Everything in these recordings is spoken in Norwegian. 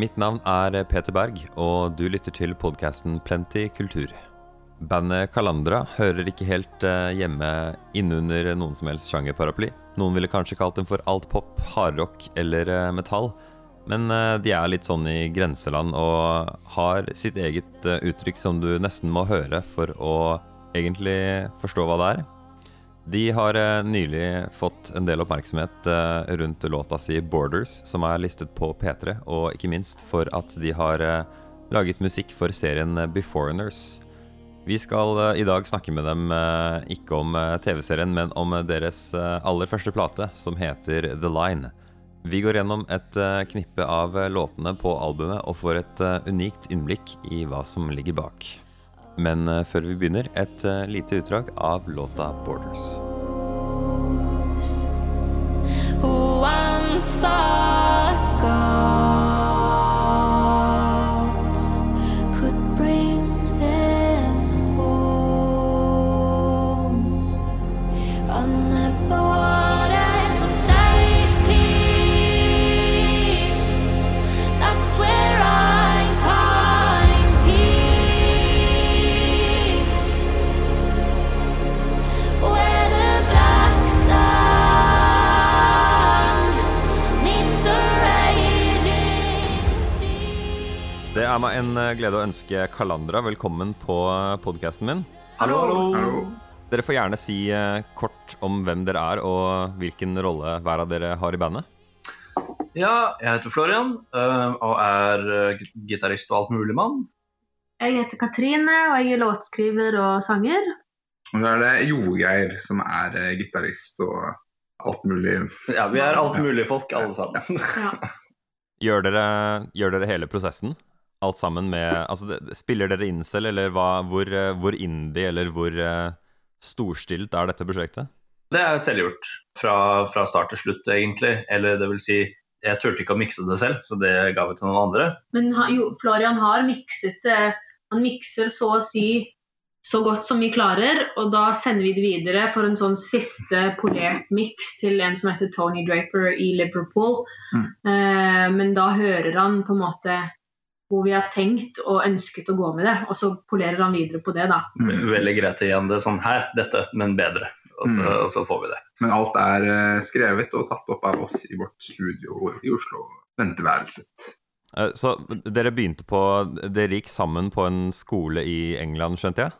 Mitt navn er Peter Berg, og du lytter til podkasten Plenty kultur. Bandet Kalandra hører ikke helt eh, hjemme innunder noen som helst sjangerparaply. Noen ville kanskje kalt dem for altpop, hardrock eller eh, metall. Men eh, de er litt sånn i grenseland og har sitt eget uttrykk som du nesten må høre for å egentlig forstå hva det er. De har nylig fått en del oppmerksomhet rundt låta si 'Borders', som er listet på P3, og ikke minst for at de har laget musikk for serien 'Beforeigners'. Vi skal i dag snakke med dem ikke om TV-serien, men om deres aller første plate, som heter The Line. Vi går gjennom et knippe av låtene på albumet og får et unikt innblikk i hva som ligger bak. Men før vi begynner, et lite utdrag av låta 'Borders'. Er meg en eh, glede å ønske Kalandra velkommen på eh, podkasten min. Hallo, hallo. Dere får gjerne si eh, kort om hvem dere er, og hvilken rolle hver av dere har i bandet. Ja, jeg heter Florian og er gitarist og altmuligmann. Jeg heter Katrine, og jeg er låtskriver og sanger. Og så er det Jogeir som er gitarist og alt mulig. Ja, vi er alt mulig folk alle sammen. Ja. Gjør, dere, gjør dere hele prosessen? Alt sammen med Altså, spiller dere incel, eller hva, hvor, eh, hvor indie eller hvor uh, storstilt er dette prosjektet? Det er selvgjort. Fra, fra, start til slutt, egentlig. Eller det vil si, jeg turte ikke å mikse det selv, så det ga vi til noen andre. Men jo, Florian har mikset det. Han mikser så å si så godt som vi klarer, og da sender vi det videre for en sånn siste polert miks til en som heter Tony Draper i Liverpool. Mm. Uh, men da hører han på en måte hvor vi har tenkt og ønsket å gå med det, og så polerer han videre på det, da. Mm. Veldig greit igjen det sånn her, dette, men bedre. Og så, mm. og så, får vi det. Men alt er uh, skrevet og tatt opp av oss i vårt studio i Oslo, venteværelset. Uh, så dere begynte på Dere gikk sammen på en skole i England, skjønte jeg?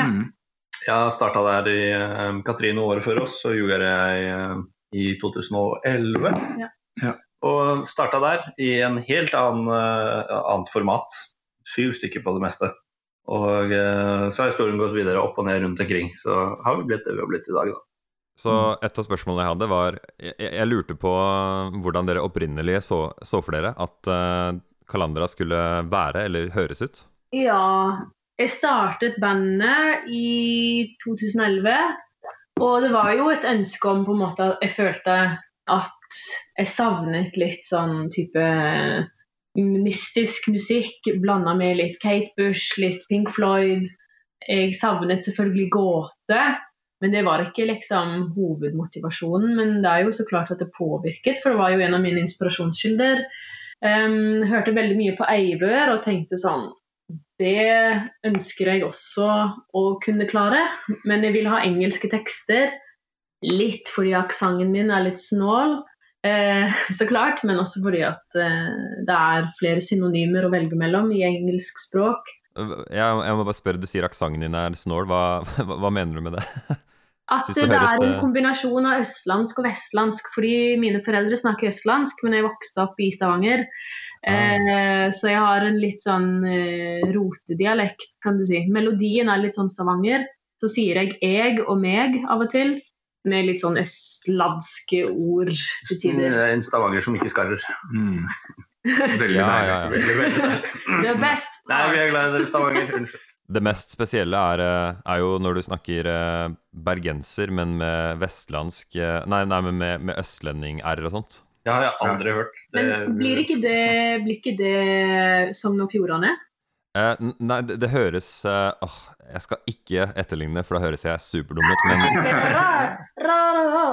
Ja. Mm. Jeg starta der i um, Katrine året før oss, så gjorde jeg i 2011. Ja. ja. Og starta der i en helt annen, uh, annet format. Syv stykker på det meste. Og uh, så har historien gått videre opp og ned rundt omkring. Så har vi blitt det vi har blitt i dag, da. Så et av spørsmålene jeg hadde, var Jeg, jeg lurte på hvordan dere opprinnelig så, så for dere at uh, Kalandra skulle være eller høres ut? Ja, jeg startet bandet i 2011. Og det var jo et ønske om på en måte at jeg følte at jeg savnet litt sånn type mystisk musikk blanda med litt Kate Bush, litt Pink Floyd. Jeg savnet selvfølgelig gåte, men det var ikke liksom hovedmotivasjonen. Men det er jo så klart at det påvirket, for det var jo en av mine inspirasjonskilder. Um, hørte veldig mye på Eivør og tenkte sånn Det ønsker jeg også å kunne klare, men jeg vil ha engelske tekster. Litt fordi aksenten min er litt snål, eh, så klart, men også fordi at eh, det er flere synonymer å velge mellom i engelsk språk. Jeg, jeg må bare spørre, Du sier aksenten din er snål. Hva, hva, hva, mener du med det? At det, det er en eh, kombinasjon av østlandsk og vestlandsk. Fordi mine foreldre snakker østlandsk, men jeg vokste opp i Stavanger. Ah. Eh, så jeg har en litt sånn eh, rotedialekt, kan du si. Melodien er litt sånn Stavanger. Så sier jeg 'eg' og 'meg' av og til med litt sånn østlandske ord til tider. En stavanger som ikke skarrer. Mm. Veldig ja, ja, ja. Veldig, veldig. The best. Nei, vi er glad i dere, Stavanger. Unnskyld. Det mest spesielle er, eh, er, jo når du snakker eh, bergenser, men med vestlandsk eh, Nei, nei men med, med østlending-r og sånt. Det har jeg aldri hørt. Det, men blir ikke det, blir ikke det som Fjordane? Eh, nei, det, det høres uh, oh, Jeg skal ikke etterligne, for da høres jeg superdum ut, men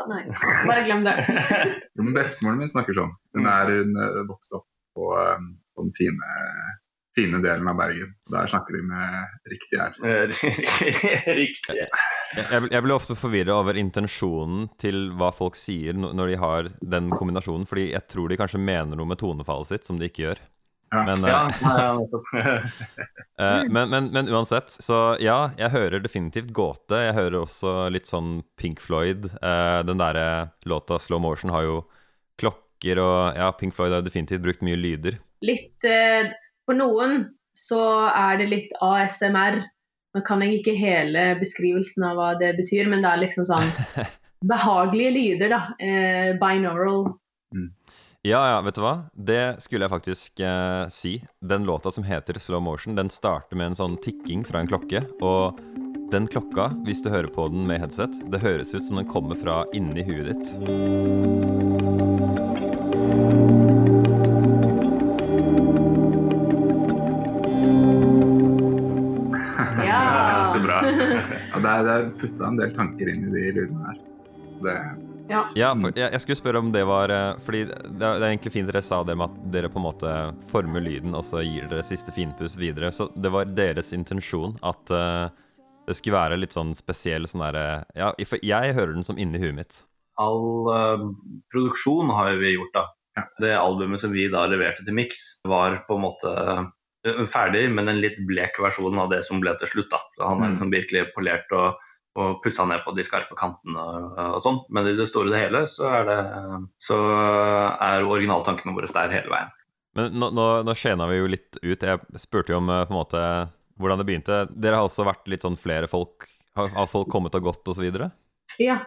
Nei, bare glem det. men Bestemoren min snakker sånn. Hun er hun eh, vokste opp på, på, den fine, fine delen av Bergen. Der snakker de med riktig R. Riktig. Jeg, jeg blir ofte forvirra over intensjonen til hva folk sier når de har den kombinasjonen, fordi jeg tror de kanskje mener noe med tonefallet sitt som de ikke gjør. Ja. Men, Ja, eh, eh, men, men, men uansett, så ja, jeg hører definitivt gåte. Jeg hører også litt sånn Pink Floyd. Eh, den derre låta 'Slow Motion' har jo klokker og Ja, Pink Floyd har definitivt brukt mye lyder. Litt eh, For noen så er det litt ASMR. Nå kan jeg ikke hele beskrivelsen av hva det betyr, men det er liksom sånn behagelige lyder, da. Eh, binaural. Ja, ja, vet du hva? Det skulle jeg faktisk eh, si. Den låta som heter Slow Motion, den starter med en sånn tikking fra en klokke. Og den klokka, hvis du hører på den med headset, det høres ut som den kommer fra inni huet ditt. Ja. Så bra. Ja, det det er putta en del tanker inn i de lydene her. Det, Ja, for, jeg, jeg skulle spørre om det var eh, Fordi det er, det er egentlig fint dere sa det med at dere på en måte former lyden, og så gir dere siste finpuss videre. Så det var deres intensjon at uh, det skulle være litt sånn spesiell sånn derre Ja, for jeg hører den som inni huet mitt. All uh, produksjon har vi gjort, da. Ja. Det albumet som vi da leverte til Mix, var på en måte uh, ferdig, men en litt blek versjon av det som ble til slutt. da. Så Han er Mm. liksom virkelig polert og, og pussa ned på de skarpe kantene og, og sånn. Men i det store og det hele så er det så er originaltankene våre der hele veien. Men nå, nå, nå skjena vi jo litt ut. Jeg spurte jo om eh, på en måte hvordan det begynte. Dere har også vært litt sånn flere folk Har, har folk kommet og gått osv.? Ja,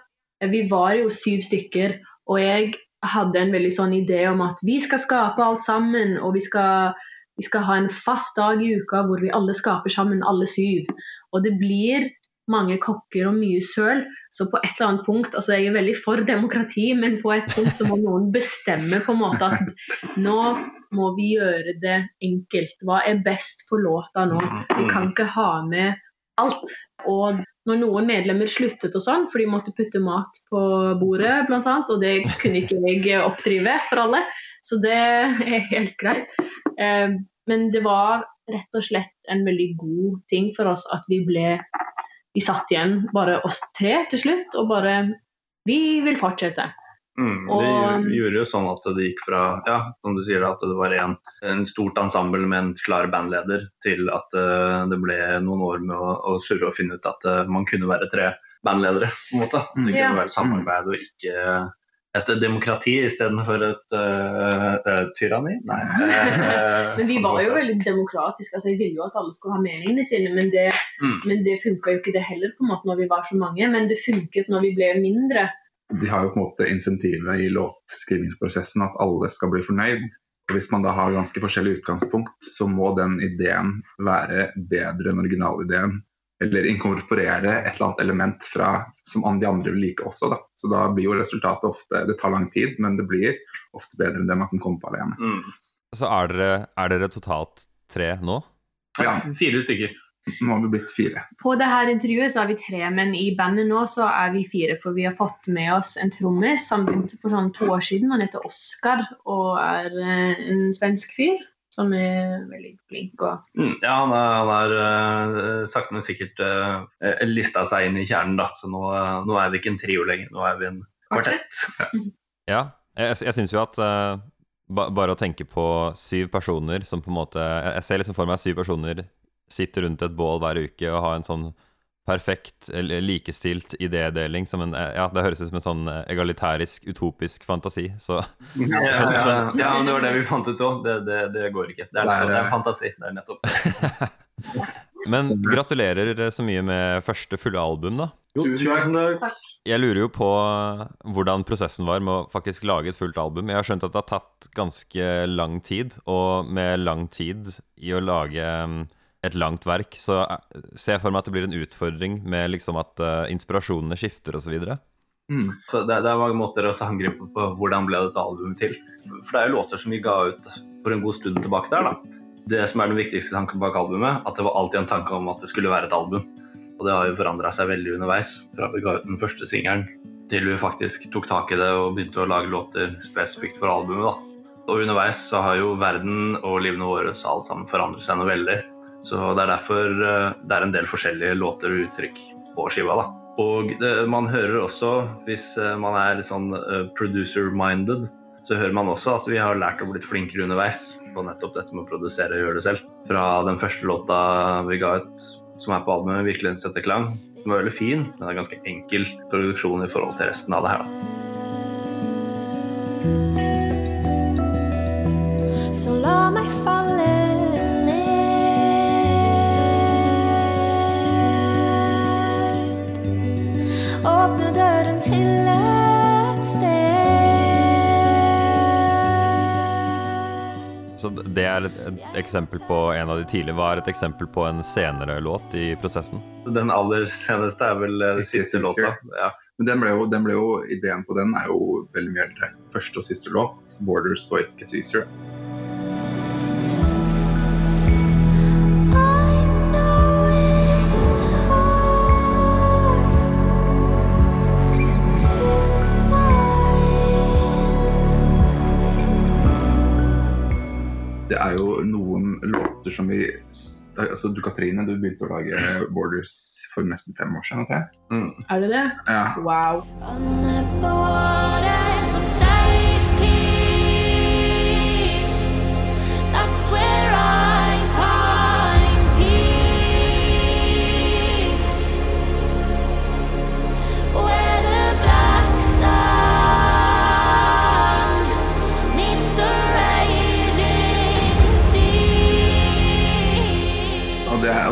vi var jo syv stykker, og jeg hadde en veldig sånn idé om at vi skal skape alt sammen, og vi skal, vi skal ha en fast dag i uka hvor vi alle skaper sammen, alle syv. Og det blir mange kokker og mye søl, så på et eller annet punkt altså Jeg er veldig for demokrati, men på et punkt så må noen bestemme på en måte at nå må vi gjøre det enkelt. Hva er best for låta nå? Vi kan ikke ha med alt. Og når noen medlemmer sluttet og sånn, for de måtte putte mat på bordet bl.a., og det kunne ikke jeg oppdrive for alle, så det er helt greit. Eh, Men det var rett og slett en veldig god ting for oss at vi ble Vi satt igjen bare oss tre til slutt, og bare Vi vil fortsette. Mm, det gj- gjorde jo sånn at det gikk fra ja, som du sier, at det var en, en stort ensemble med en klar bandleder, til at uh, det ble noen år med å, å surre og finne ut at uh, man kunne være tre bandledere. på en måte. Det Mm. kunne Ja. være samarbeid og ikke et demokrati istedenfor et uh, uh, tyranni. Nei. eh, Men vi var jo veldig demokratiske. altså Jeg ville jo at alle skulle ha meningene sine, men det, Mm. men det funka jo ikke det heller på en måte når vi var så mange. Men det funket når vi ble mindre. Vi har jo på en måte insentivet i låtskrivingsprosessen at alle skal bli fornøyd. Og Hvis man da har ganske forskjellig utgangspunkt, så må den ideen være bedre enn originalideen. Eller inkorporere et eller annet element fra, som de andre vil like også. Da. Så da blir jo resultatet ofte Det tar lang tid, men det blir ofte bedre enn det man kan komme på alene. Mm. Så er dere, er dere totalt tre nå? Ja, fire stykker. Nå har vi blitt fire. På det her intervjuet så er vi tre, men i bandet nå så er vi fire. For vi har fått med oss en trommis. som begynte for sånn to år siden. Han heter Oskar og er eh, en svensk fyr som er veldig flink. Og Mm, ja, han har han er eh, sakte, men sikkert uh, lista seg inn i kjernen, da. Så nå, uh, nå er vi ikke en trio lenger, nå er vi en kvartett. Ja. Jeg, jeg syns jo at uh, ba, bare å tenke på syv personer som på en måte Jeg, jeg ser liksom for meg syv personer sitte rundt et bål hver uke og ha en sånn perfekt, likestilt idédeling som en eh, Ja, det høres ut som en sånn eh, egalitærisk, utopisk fantasi, så Ja, ja, ja. ja, men det var det vi fant ut òg. Det, det, det går ikke. Det er, Det er, det er en fantasi. Det er nettopp. Men gratulerer så mye med første fulle album, da. Tusen takk. Jeg lurer jo på eh, hvordan prosessen var med å faktisk lage et fullt album. Jeg har skjønt at det har tatt ganske lang tid, og med lang tid i å lage mm, et langt verk, så eh, ser jeg for meg at det blir en utfordring med liksom at uh, inspirasjonene skifter osv. Mm. Så det, det er mange måter å angripe på hvordan ble dette albumet til. For det er jo låter som vi ga ut for en god stund tilbake der, da. Det som er den viktigste tanken bak albumet, at det var alltid en tanke om at det skulle være et album. Og det har jo forandra seg veldig underveis, fra vi ga ut den første singelen til vi faktisk tok tak i det og begynte å lage låter spesifikt for albumet. da. Og underveis så har jo verden og livene våre så alt sammen forandret seg noe veldig. Så det er derfor eh, det er en del forskjellige låter og uttrykk på skiva. da. Og det, man hører også, hvis eh, man er litt sånn eh, producer-minded, så hører man også at vi har lært å blitt flinkere underveis på nettopp dette med å produsere og gjøre det selv. Fra den første låta vi ga ut, som er på albumet 'Virkelighetens etterklang', den var veldig fin, men det er ganske enkel produksjon i forhold til resten av det her. da. Så la meg Så det er et, et eksempel på en av de tidlige. Hva er et eksempel på en senere låt i prosessen? Den aller seneste er vel eh, den siste låta. Ja. Men den ble, jo, den ble jo, ideen på den er jo veldig mye eldre. Første og siste låt, 'Borders og It Gets Easier'. Som vi altså Du Katrine, du begynte å lage 'Borders' for nesten fem år siden. Okay? Mm. Er det det? Ja. Wow.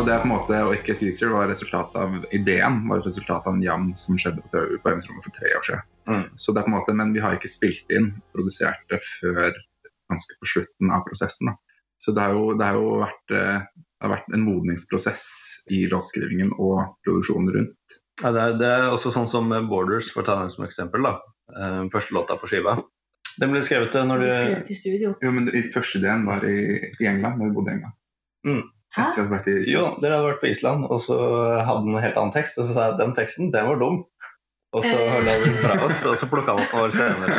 Det, er- på en måte, og ikke Caesar var resultatet av ideen var et resultat av en jam som skjedde på på øvingsrommet for tre år siden. Mm. Så det er på en måte, Men vi har ikke spilt inn, produsert det før ganske på slutten av prosessen. da. Så det har jo, det har jo vært, eh, det har vært en modningsprosess i låtskrivingen og produksjonen rundt. Ja, det, er, det er også sånn som Borders, for å ta den som eksempel. da. Eh, Første låta på skiva. Den ble skrevet eh, når du Skrevet i studio. Jo, men første ideen var i, i England, da vi bodde i England. Hæ? Jo, dere hadde vært på Island, og så hadde den en helt annen tekst. Og så sa jeg den teksten, den var dum. Og så hørte la vi den fra oss, og så plukka vi opp år senere.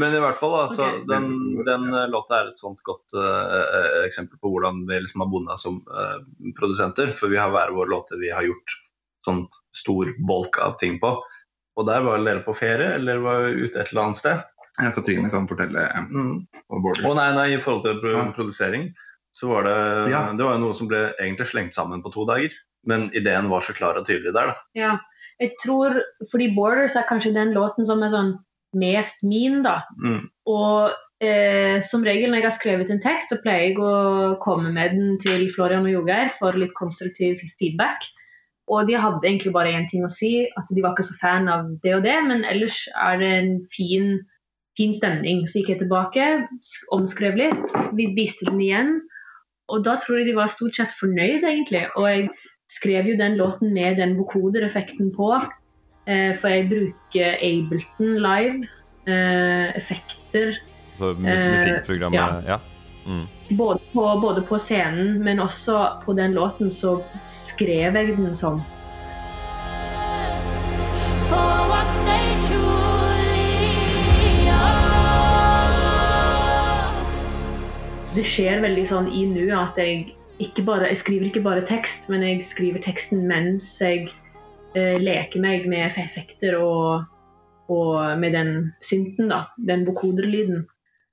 Men i hvert fall, da, så Ok. den, den eh, låta er et sånt godt uh, eksempel på hvordan vi liksom har bonda som uh, produsenter. For vi har hver vår låte vi har gjort sånn stor bolk av ting på. Og der var dere på ferie, eller var ute et eller annet sted? Ja, Katrine kan fortelle Mm. Og. Å nei, nei, i forhold til pro Ja. Så var det Ja. Det var noe som ble egentlig slengt sammen på to dager. Men ideen var så klar og tydelig der, da. Ja. Jeg tror Fordi 'Borders' er kanskje den låten som er sånn mest min, da. Mm. Og eh, som regel når jeg har skrevet en tekst, så pleier jeg å komme med den til Florian og Jogeir for litt konstruktiv feedback. Og de hadde egentlig bare én ting å si, at de var ikke så fan av det og det, men ellers er det en fin, fin stemning. Så gikk jeg tilbake, omskrev litt, vi viste den igjen. Og da tror jeg de var stort sett fornøyd, egentlig. Og jeg skrev jo den låten med den vokoder-effekten på. Eh, for jeg bruker Ableton live. Eh, effekter Så mus Eh, musikkprogrammet ja. Ja. Mm. både på, både på scenen, men også på den låten så skrev jeg den sånn. For Det skjer veldig sånn i nu at jeg ikke bare Jeg skriver ikke bare tekst, men jeg skriver teksten mens jeg eh, leker meg med effekter og, og med den synten, da. Den vokoderlyden.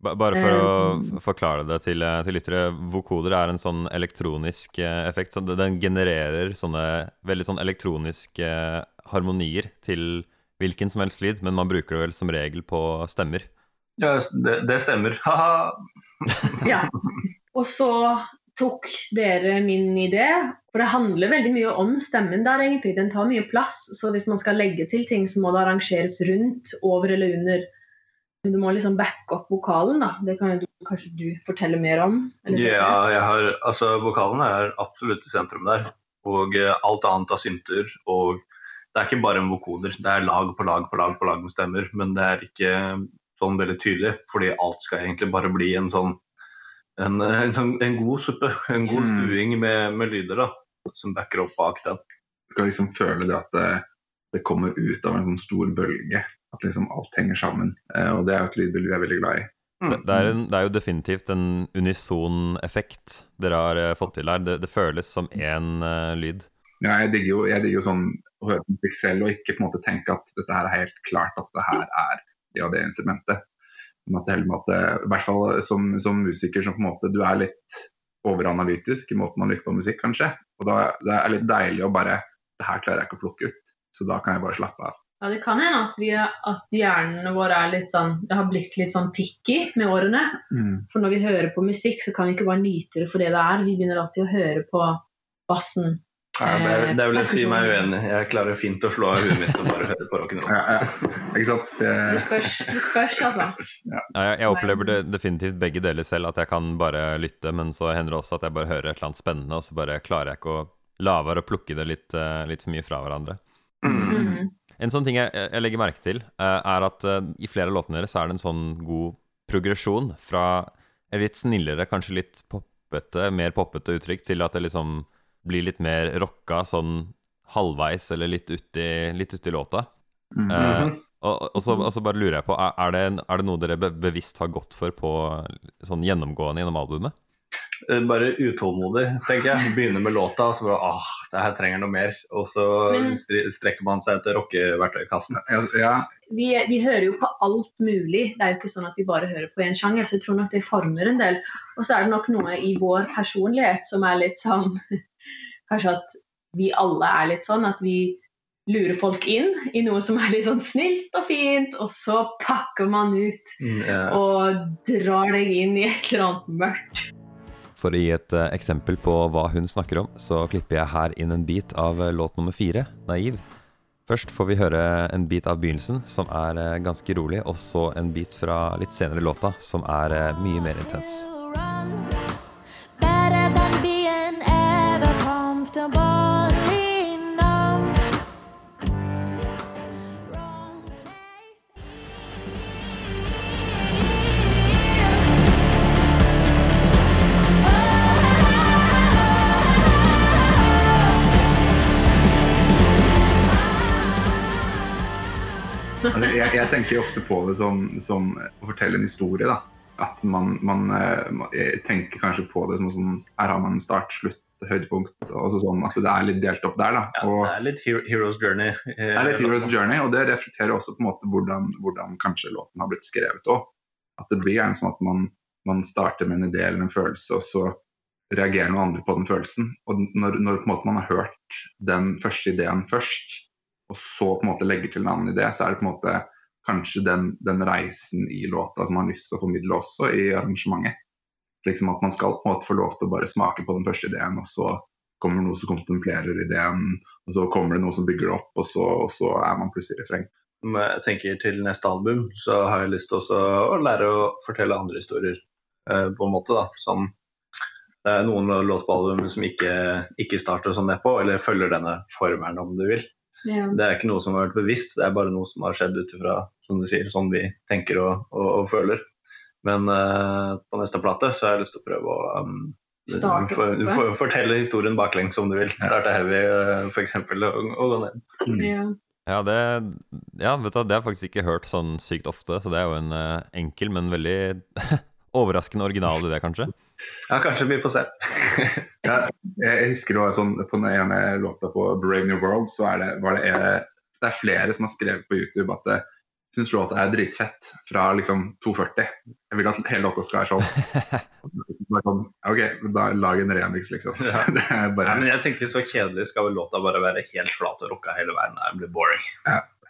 Bare for å Um, forklare det til, eh, til lyttere. Vokoder er en sånn elektronisk eh, effekt. Så den genererer sånne veldig sånn elektroniske eh, harmonier til hvilken som helst lyd, men man bruker det vel som regel på stemmer. Ja, det, det stemmer. Ha-ha. Ja. Og så tok dere min idé, for det handler veldig mye om stemmen der egentlig. Den tar mye plass, så hvis man skal legge til ting, så må det arrangeres rundt, over eller under. Du må liksom backe opp vokalen, da. Det kan du, kanskje du fortelle mer om? Ja, jeg har, altså Vokalen er absolutt i sentrum der. Og eh, alt annet av synter. Og det er ikke bare en vokoder. Det er lag på lag på lag på lag med stemmer. Men det er ikke sånn veldig tydelig, fordi alt skal egentlig bare bli en sånn en, en, sånn, en god suppe. En god Mm. stuing med, med lyder da, som backer opp bak den. Du skal liksom føle det at det, det kommer ut av en sånn stor bølge. At liksom alt henger sammen. Eh, og det er jo et lydbilde vi er veldig glad i. Det, det, er en, det er jo definitivt en unison effekt dere har eh, fått til her. Det, det føles som én uh, lyd. Ja, jeg digger jo, jeg digger jo sånn å høre på musikk selv og ikke på en måte tenke at dette her er helt klart at det her er det av det instrumentet. Men at det heller med I hvert fall som, som musiker som på en måte du er litt overanalytisk i måten man lytter på musikk, kanskje. Og da det er litt deilig å bare Det her klarer jeg ikke å plukke ut, så da kan jeg bare slappe av. Ja, Det kan hende at, at hjernene våre er litt sånn, det har blitt litt sånn picky med årene. For når vi hører på musikk, så kan vi ikke bare nyte det for det det er. Vi begynner alltid å høre på bassen. Ja, det, er, det er vel å si meg uenig. Jeg klarer fint å slå av huet mitt og bare høre på rock'n'roll. Ja, ja. Ikke sant? Det Det, spørs, det spørs altså. Ja, jeg, jeg opplever det definitivt begge deler selv, at jeg kan bare lytte, men så hender det også at jeg bare hører et eller annet spennende, og så bare klarer jeg ikke å la være å plukke det litt, eh, litt for mye fra hverandre. mm. Mm. En sånn ting jeg, jeg legger merke til, eh, er at eh, i flere av låtene deres er det en sånn god progresjon fra litt snillere, kanskje litt poppete, mer poppete uttrykk, til at det liksom blir litt mer rocka sånn halvveis eller litt uti, litt uti låta. Mm. Eh, og, og, så, og så bare lurer jeg på, er, er, det, er det noe dere bevisst har gått for på sånn gjennomgående gjennom albumet? Eh, Bare utålmodig, tenker jeg. Begynner med låta, og så bare åh, det her trenger noe mer. Og så strekker man seg etter rockeverktøykassen. Ja, ja, Vi, vi hører jo på alt mulig. Det er jo ikke sånn at vi bare hører på én sjanger. Så jeg tror nok det former en del. Og så er det nok noe i vår personlighet som er litt sånn Kanskje at vi alle er litt sånn at vi lurer folk inn i noe som er litt sånn snilt og fint, og så pakker man ut Ja. og drar deg inn i et eller annet mørkt. For å gi et eh, eksempel på hva hun snakker om, så klipper jeg her inn en bit av eh, låt nummer fire, 'Naiv'. Først får vi høre en bit av begynnelsen, som er eh, ganske rolig, og så en bit fra litt senere i låta, som er mye mer intens. Altså, jeg, jeg tenker ofte på det som, som å fortelle en historie. da. At man, man, eh, jeg tenker kanskje på det som sånn Her har man start, slutt, høydepunkt. og sånn At det er litt delt opp der. da. Ja, det er litt Heroes Journey. eh, det er litt Hero's Journey, og det reflekterer også på en måte hvordan, hvordan kanskje låten har blitt skrevet òg. At det blir gjerne sånn at man, man starter med en idé eller en følelse, og så reagerer noen andre på den følelsen. Og når, når på en måte man har hørt den første ideen først, og så på en måte legger til en annen idé, så er det på en måte kanskje den, den reisen i låta som man har lyst til å formidle også i arrangementet. Liksom at man skal på en måte få lov til å bare smake på den første ideen, og så kommer det noe som kontemplerer ideen, og så kommer det noe som bygger det opp, og så, og så er man plutselig i refreng. Om jeg tenker til neste album, så har jeg lyst til også å lære å fortelle andre historier. eh, på en måte da, som Det er noen låter på albumet som ikke, ikke starter sånn nedpå, eller følger denne formelen, om du vil. Ja. Det er ikke noe som har vært bevisst, det er bare noe som har skjedd ut ifra som du sier, sånn vi tenker og, og, og føler. Men uh, på neste plate så har jeg lyst til å prøve å um, Starte for, for, fortelle historien baklengs, om du vil. Starte heavy, uh, f.eks., og, og gå ned. Ja. Ja, det, ja, vet du, det har jeg faktisk ikke hørt sånn sykt ofte, så det er jo en uh, enkel, men veldig overraskende original idé, kanskje. Ja, kanskje vi får se. Ja, jeg husker det var sånn, På den ene låta på Brave New World så er det, var det, er, det er flere som har skrevet på YouTube at det, syns låta er dritfett fra liksom 240. Jeg vil at hele låta skal være sånn. Bare sånn, ok, da lag en remix, liksom. Ja. Det er Nei, men jeg tenker Så kjedelig skal vel låta bare være helt flat og rocka hele veien. Det blir boring.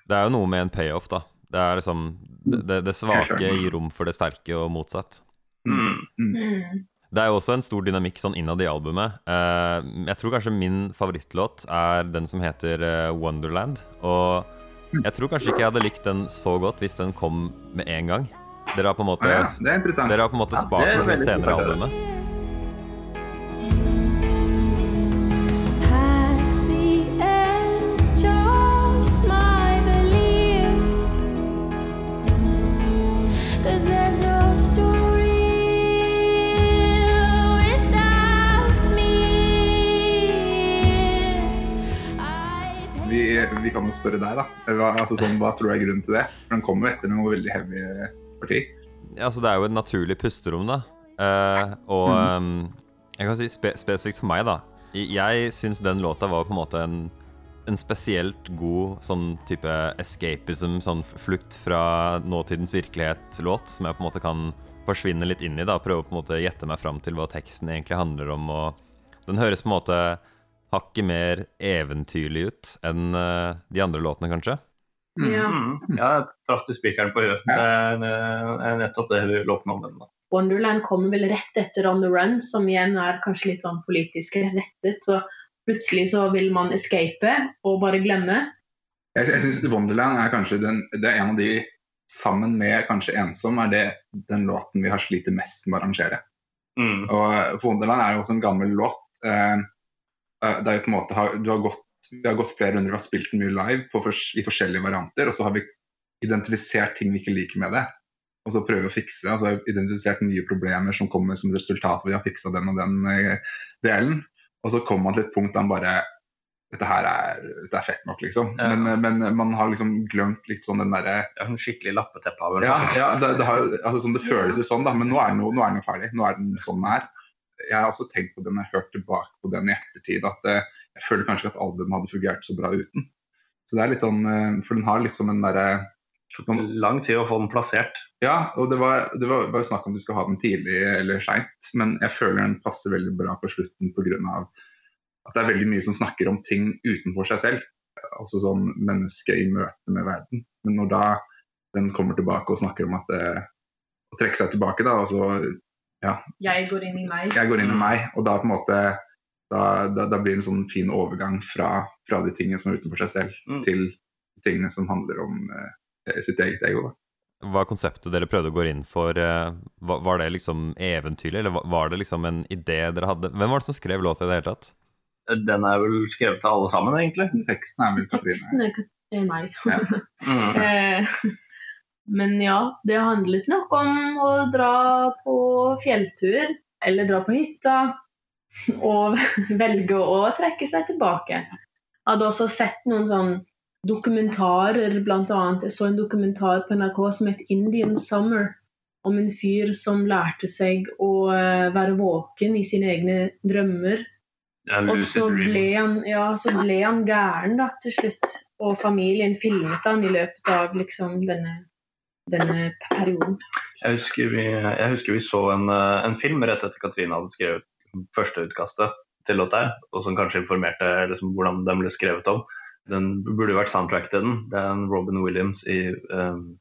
Det er jo noe med en payoff, da. Det er liksom Det, det, det svake gir rom for det sterke, og motsatt. Mm. Mm. Det er jo også en stor dynamikk sånn innad i albumet. Eh, jeg tror kanskje min favorittlåt er den som heter eh, Wonderland. Og jeg tror kanskje ikke jeg hadde likt den så godt hvis den kom med en gang. Dere har på en måte, ja, er dere har på en måte spart ja, til senere albumet. Vi, kan jo spørre deg, da. Hva, altså, sånn, hva tror du er grunnen til det? For den kommer jo etter noe veldig heavy parti. ja, altså, det er jo et naturlig pusterom, da. Uh, og um, jeg kan si spe spesifikt for meg, da. Jeg syns den låta var på en måte en, en spesielt god sånn type escapism, sånn flukt fra nåtidens virkelighet-låt, som jeg på en måte kan forsvinne litt inn i, da. Prøve å på en måte gjette meg fram til hva teksten egentlig handler om. Og den høres på en måte hakket mer eventyrlig ut enn eh, de andre låtene, kanskje. Mm. Ja. Mm. Ja, jeg traff du spikeren på huet. Det er, nettopp det vi lå på med Wonderland kommer vel rett etter On the Run, som igjen er kanskje litt sånn politisk rettet. Så plutselig så vil man escape og bare glemme. Jeg, jeg syns Wonderland er kanskje den, det er en av de, sammen med kanskje Ensom, er det den låten vi har slitt mest med å arrangere. Mm. Og Wonderland er jo også en gammel låt. Eh, det er jo på en måte, har- du har gått, Vi har gått flere runder, vi har spilt den mye live på i forskjellige varianter. Og så har vi identifisert ting vi ikke liker med det. Og så prøver vi å fikse. det. Og så har vi identifisert nye problemer som kommer som resultat av vi har fiksa den og den eh, delen. Og så kommer man til et punkt der man bare dette her er, dette er fett nok, liksom. Ja. Men, men man har liksom glemt litt sånn den derre Ja, skikkelig lappeteppe av ja, ja det, det, har, altså, sånn, det føles jo sånn, da, men nå er den nå er den ferdig. Nå er den sånn den er. Jeg har også tenkt på den, jeg har hørt tilbake på den i ettertid, at eh, jeg føler kanskje at albumet hadde fungert så bra uten. Så det er litt sånn, eh, For den har litt som en derre Lang tid å få den plassert. Ja, og det var, det var, bare snakk om du skal ha den tidlig eller seint, men jeg føler den passer veldig bra på slutten pga. at det er veldig mye som snakker om ting utenfor seg selv. Altså sånn menneske i møte med verden. Men når da den kommer tilbake og snakker om at det, å trekke seg tilbake, da, og så Jeg går inn i meg. jeg går inn i meg, og da på en måte da, da, da blir det en sånn fin overgang fra, fra de tingene som er utenfor seg selv, Mm. til tingene som handler om eh, sitt eget ego. Da. er konseptet dere prøvde å gå inn for, eh, var, var det liksom eventyrlig, eller var- var det liksom en idé dere hadde? Hvem var det som skrev låta i det hele tatt? Den er vel skrevet av alle sammen, egentlig. Teksten er vel Katrine. Teksten er er meg. Ja. Mm. Men ja, det handlet nok om å dra på fjelltur, eller dra på hytta, og velge å trekke seg tilbake. Jeg hadde også sett noen sånn dokumentarer, annet. Jeg så en dokumentar på NRK som het 'Indian Summer', om en fyr som lærte seg å eh, være våken i sine egne drømmer. Og så ble han, ja, så ble han gæren da, til slutt. Og familien filmet han i løpet av liksom denne, denne perioden. Jeg husker vi, jeg husker vi så en, eh, en film rett etter Katrine hadde skrevet førsteutkastet til her, og som kanskje informerte liksom, hvordan den ble skrevet om. Den burde vært soundtrack til den. Det er en Robin Williams i um,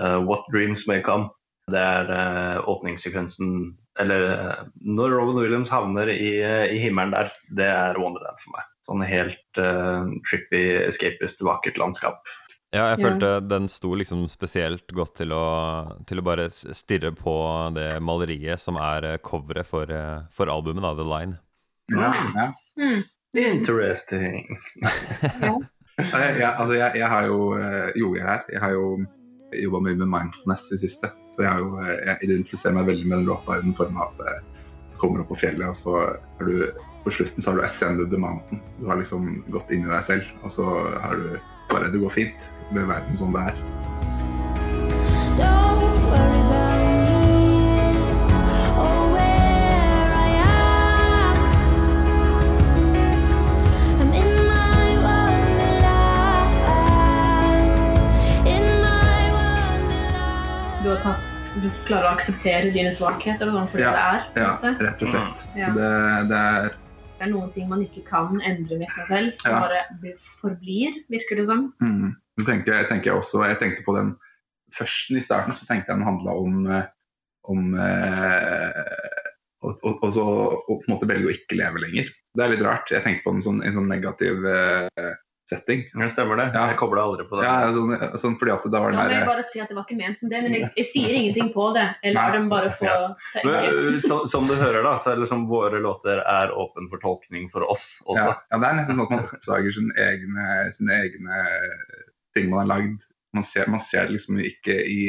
uh, What Dreams May Come. Det er uh, åpningssekvensen Eller uh, når Robin Williams havner i, i himmelen der, det er Wonderland for meg. Sånn helt uh, trippy, escapist, vakkert landskap. Ja, jeg Ja. følte den sto liksom spesielt godt til å, til å bare stirre på det maleriet som er eh, coveret for, eh, for albumet, da, The Line. Ja, ja. Mm. Interesting. ja. jeg, altså jeg, jeg har jo eh, Jo, jeg, er, jeg har jo jobba mye med mindfulness i siste. Så jeg, har jo, jeg identifiserer meg veldig med den låta i den form av at du kommer opp på fjellet, og så har du på slutten så har du ascended the mountain. Du har liksom gått inn i deg selv, og så har du bare Det går fint med verden som det er. Don't worry about me or where I am. I'm in my wonderland. In my wonderland. Du har tatt du klarer å akseptere dine svakheter og sånn for Ja, det det er. Ja, rett og slett. Ja. Så det, det er Det er noen ting man ikke kan endre med seg selv, som Ja. bare forblir, virker det som. Mm. Det tenker, jeg tenker jeg også, jeg tenkte på den førsten i starten, så tenkte jeg den handla om, om eh, og, og, og, så, å på en måte velge å ikke leve lenger. Det er litt rart. Jeg tenkte på den sånn, en sånn negativ eh, setting. Ja, stemmer det. Ja. Jeg kobla aldri på det. Ja, sånn, sånn fordi at det var den må jeg bare si at det var ikke ment som det, men jeg, jeg sier ingenting på det. Eller Nei. bare få Ja. Men, så, som du hører, da, så er liksom våre låter er åpen for tolkning for oss også. ja, ja, Det er nesten sånn at man oppdager sine egne, sin egne ting man har lagd. Man ser, man ser det liksom ikke i,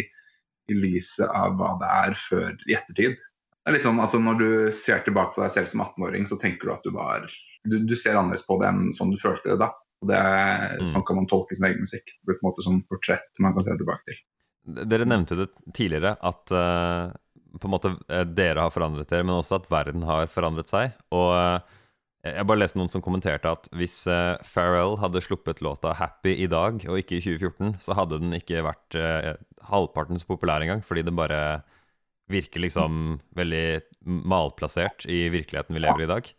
i lyset av hva det er før i ettertid. Det er litt sånn, altså Når du ser tilbake på deg selv som 18-åring, så tenker du at du var du, du ser annerledes på det enn sånn du følte det da. Og det, Mm. Sånn kan man tolke sin egen musikk. Det blir på en måte sånn portrett man kan se tilbake til. Dere nevnte det tidligere, at uh, på en måte eh, dere har forandret dere, men også at verden har forandret seg. Og uh, jeg bare leste noen som kommenterte at hvis uh, Pharrell hadde sluppet låta 'Happy' i dag, og ikke i 2014, så hadde den ikke vært uh, halvparten så populær engang, fordi den bare virker liksom veldig malplassert i virkeligheten vi lever i i dag.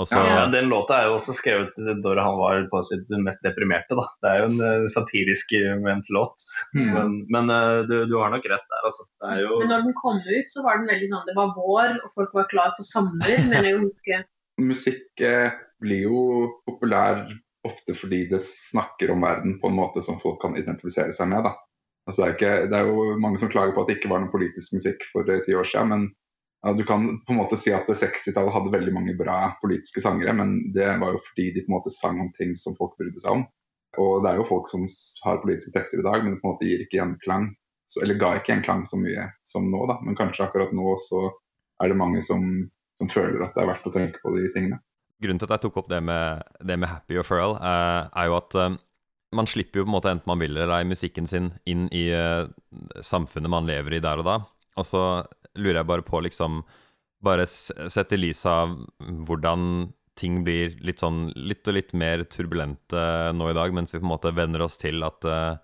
Og så, Ja, Den låta er jo også skrevet da han var på sitt mest deprimerte. da. Det er jo en eh, satirisk ment låt. Mm. Men, men eh, du, du har nok rett der, altså. Det er jo Men når den kom ut, så var den veldig sånn Det var vår, og folk var klar for sommer, mener jeg jo ikke. Musikk eh, blir jo populær ofte fordi det snakker om verden på en måte som folk kan identifisere seg med. da. Altså, det, er ikke, det er jo mange som klager på at det ikke var noe politisk musikk for eh, ti år siden, men du kan på en måte si at 60-tallet hadde veldig mange bra politiske sangere, men det var jo fordi de på en måte sang om ting som folk brydde seg om. Og det er jo folk som har politiske tekster i dag, men det på en måte gir ikke gjenklang. klang, eller ga ikke gjenklang så mye som nå, da. Men kanskje akkurat nå så er det mange som, som føler at det er verdt å tenke på de tingene. grunnen til at jeg tok opp det med, det med Happy og Furl, eh, er jo at eh, man slipper jo på en måte enten man vil eller ei musikken sin inn i eh, samfunnet man lever i der og da. Og så lurer jeg bare på, liksom Bare sett i lys av hvordan ting blir litt sånn litt og litt mer turbulente nå i dag, mens vi på en måte venner oss til at uh,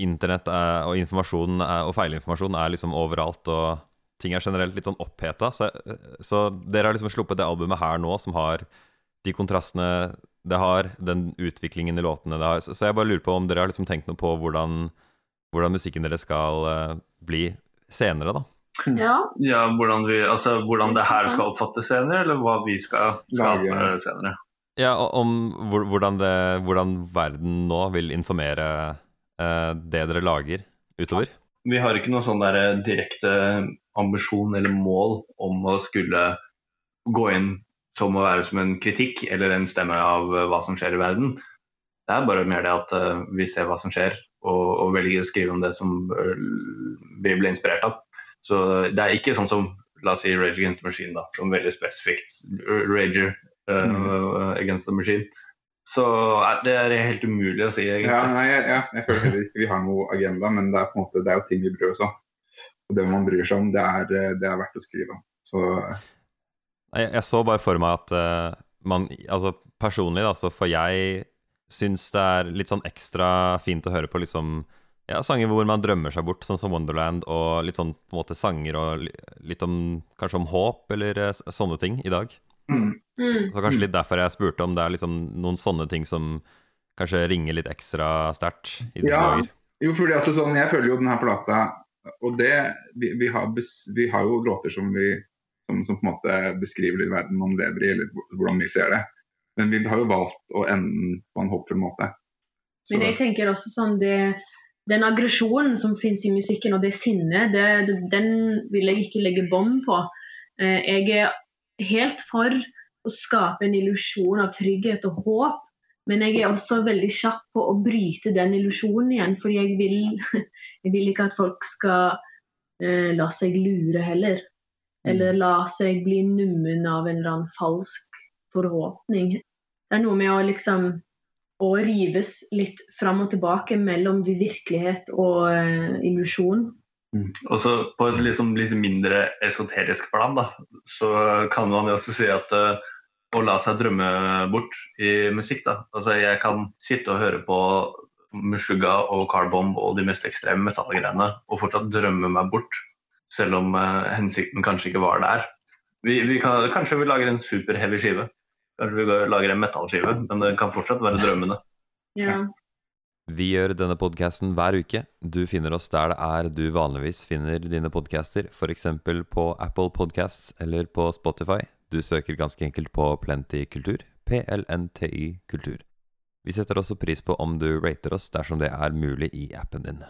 internett er, og informasjon er, og feilinformasjon er liksom overalt, og ting er generelt litt sånn oppheta. Så, så dere har liksom sluppet det albumet her nå, som har de kontrastene det har, den utviklingen i låtene det har. Så, så jeg bare lurer på om dere har liksom tenkt noe på hvordan, hvordan musikken deres skal uh, bli senere, da. Ja. ja, hvordan, vi, altså, hvordan det her skal oppfattes senere, eller hva vi skal skape Lage- senere. Ja, om hvordan, det, hvordan verden nå vil informere eh, det dere lager utover. Vi har ikke noen sånn der eh, direkte ambisjon eller mål om å skulle gå inn som å være som en kritikk eller en stemme av eh, hva som skjer i verden. Det er bare mer det at eh, vi ser hva som skjer, og, og velger å skrive om det som eh, vi ble inspirert av. Så det er ikke sånn som la oss si Rage Against the Machine, da, som veldig spesifikt uh, Rager uh, Mm. Against the Machine. Så eh, det er helt umulig å si, egentlig. Ja, nei, jeg, ja, jeg føler heller ikke vi har noe agenda, men det er på en måte, det er jo ting vi bryr oss om. Og det man bryr seg om, det er, eh, det er verdt å skrive om. Så Jeg, jeg så bare for meg at uh, man Altså personlig, da, så får jeg syns det er litt sånn ekstra fint å høre på liksom ja, sanger hvor man drømmer seg bort, sånn som Wonderland, og litt sånn på en måte sanger og litt om Kanskje om håp, eller eh, sånne ting i dag. mm, Mm. Så kanskje litt derfor jeg spurte om det er liksom noen sånne ting som kanskje ringer litt ekstra sterkt i disse Ja. dager. Jo, fordi altså sånn, Jeg føler jo denne plata Og det vi, vi, har bes, vi har jo låter som vi som, som på en måte beskriver litt verden man lever i, eller hvordan vi ser det. Men vi har jo valgt å ende på en håpfull måte. Så, Men jeg tenker også sånn det, Den aggresjonen som finnes i musikken, og det sinnet, det, den vil jeg ikke legge bånd på. Eh, jeg er helt for å skape en illusjon av trygghet og håp, men jeg er også veldig kjapp på å bryte den illusjonen igjen, fordi jeg vil, jeg vil ikke at folk skal eh, la seg lure heller. Eller la seg bli nummen av en eller annen falsk forhåpning. Det er noe med å liksom å rives litt fram og tilbake mellom virkelighet og uh, illusjon. Og så på et liksom litt mindre esoterisk plan, da, så kan man jo også si at uh, å la seg drømme bort i musikk, da. Altså jeg kan sitte og høre på Mushuga og Carbomb og de mest ekstreme metallgreiene og fortsatt drømme meg bort, selv om uh, hensikten kanskje ikke var der. Vi, vi kan, kanskje vi lager en superheavy skive. Kanskje vi lager en metallskive, men det kan fortsatt være drømmende. Ja. Vi gjør denne podkasten hver uke. Du finner oss der det er du vanligvis finner dine podcaster, f.eks. på Apple Podcasts eller på Spotify. Du søker ganske enkelt på Plenty Kultur. PLNTY Kultur. Vi setter også pris på om du rater oss dersom det er mulig i appen din.